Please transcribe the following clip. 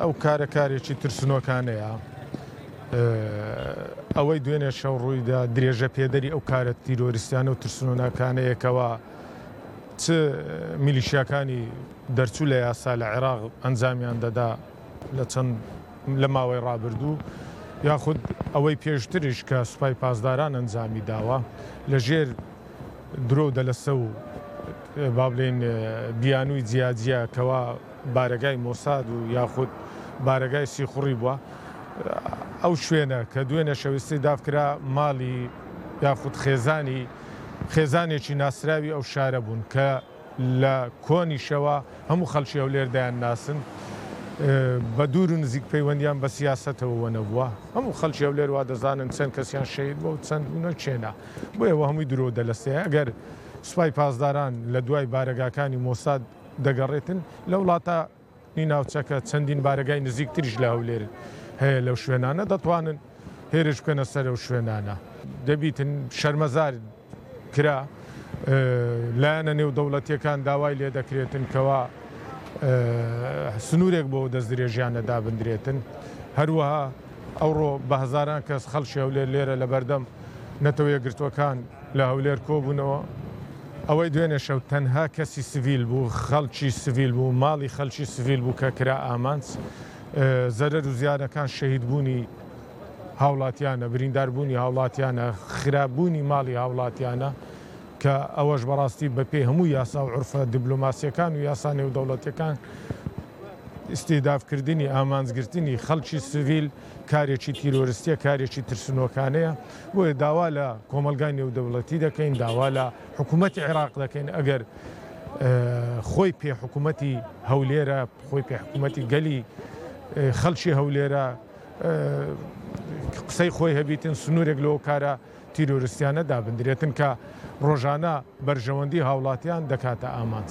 ئەو کارە کارێکی ترسنۆکانەیە. ئەوەی دوێنێ شەو ڕوویدا درێژە پێدەری ئەو کارە تیرۆریستیانە و ترسنۆناکانەیەکەوە چ میلیشیاکانی دەرچوو لە یاسا لە عێراق ئەنجامیان دەدا لە چەند لە ماوەی ڕابردوو یاخود ئەوەی پێشتریش کە سوپای پاسداران ئەنجامی داوە لە ژێر درۆ دەلەسە و با بڵێن بیانووی جیاجیاکەوە بارەگای مۆساد و یاخود بارەگای سیخوڕی بووە ئەو شوێنە کە دوێ نەشەویستی داف کرا ماڵی یاخود خێزانی خێزانێکی ناسراوی ئەو شارە بوون کە لە کۆنیشەوە هەموو خەڵکی هەولێر دەیان ناسن بە دوور و نزیک پەیوەندیان بە سیاسەتەوە وەنەبووە هەموو خەڵکی هەولێر وا دەزانن چەند کەسیان شەید بۆ چەند بوونە چێنا بۆیەوە هەمووی درۆ دەلەسێ ئەگەر سوپای پاسداران لە دوای بارەگاکانی مۆساد دەگەڕێتن لە وڵاتە نی ناوچەکە چەندین بارەگای نزیک تریش لە هەولێر هەیە لەو شوێنانە دەتوانن هێرش بکەنە سەر و شوێنانە دەبیتن شەرمەزار کرا لایەنە نێو دەوڵەتیەکان داوای لێ دەکرێتن کەوا سنوورێک بۆ دەست درێژیانە دابدرێتن هەروەها ئەوڕۆ بە هزاران کەس خەڵکی هەولێر لێرە لە بەردەم نەتەوە یەکگرتوەکان لە هەولێر کۆبوونەوە ئەوەی دوێنێ شەو تەنها کەسی سڤیل بوو، خەڵکی سڤیل بوو، ماڵی خەڵکی سڤیل بوو کە کرا ئامانج. زەرەر و زیانەکان شەهیدبوونی هاوڵاتیانە، برینداربوونی هاوڵاتیانە، خراپبوونی ماڵی هاوڵاتیانە کە ئەوەش بەڕاستی بەپێی هەموو یاسا و عورفە دیبلۆماسییەکان و یاسا نێودەوڵەتییەکان ئیستیدافکردنی، ئامانجگرتنی خەڵکی سڤیل، کارێکی تیرۆرستیە کارێکی ترسنۆکانەیە بۆیە داوا لە کۆمەلگای نێودەوڵەتی دەکەین داوا لە حکوومەتی عێراق دەکەین ئەگەر خۆی پێ حکوومەتی هەولێرە خۆی پێ حکوومەتی گەلی خەلکی هەولێرە قسەی خۆی هەبیتن سنوورێک لەو کارە تیرۆرستیانە دابدرێتن کە ڕۆژانە بەرژەوەندی هاوڵاتیان دەکاتە ئامانج.